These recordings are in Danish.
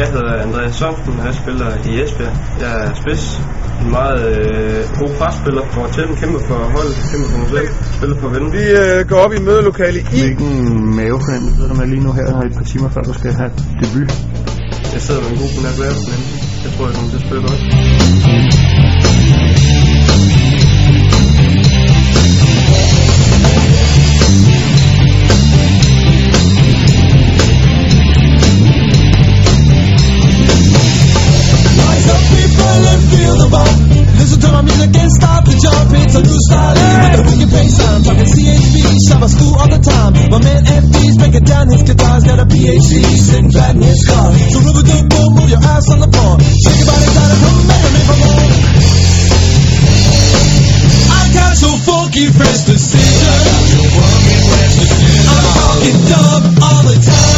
Jeg hedder Andreas Sørensen, og jeg spiller i Esbjerg. Jeg er spids. En meget øh, god presspiller. Går til den, kæmper for holdet, kæmper for mig selv, spiller for at vinde. Vi øh, går op i mødelokale i... Hvilken mavefornemmelse sidder du med lige nu her, her et par timer før du skal have debut? Jeg sidder med en god fornemmelse, men jeg tror, jeg kommer til at spille godt. Music and start jump. It's a new style with a wicked bass line. Talking CHB, at school all the time. My man FB's breaking down his guitars. Got a PhD sitting flat in his car. So rubber dub boom, move your ass on the floor. Shake your body down and come for more. I got so funky fresh precision. I'm talking dub all the time.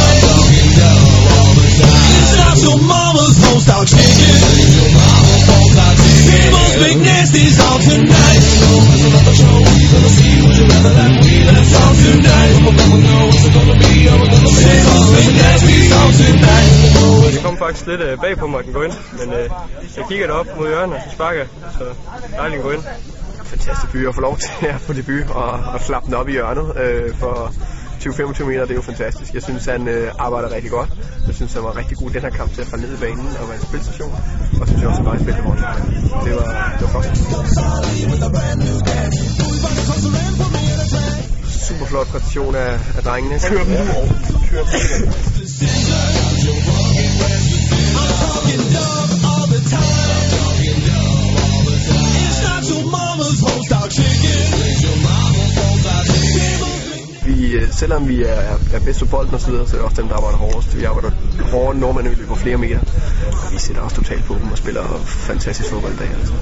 It's not your mama's home style kom faktisk lidt øh, bag på mig, at den går ind. Men øh, jeg kigger derop mod hjørnet, og så sparker jeg. Så dejligt at gå ind. fantastisk by at få lov til at få debut og, og slappe den op i hjørnet øh, for 20-25 meter, det er jo fantastisk. Jeg synes, han øh, arbejder rigtig godt. Jeg synes, han var rigtig god i den her kamp til at falde ned i banen og være en spilstation. Og synes jeg også, at bare spille godt. Det var, det var flot. Super flot præstation af, af drengene. Kør dem Kør dem selvom vi er, er bedst på bolden og så videre, så er det også dem, der arbejder hårdest. Vi arbejder hårdere end nordmændene, vi løber flere meter. Og vi sætter også totalt på dem og spiller fantastisk fodbold i dag. Altså.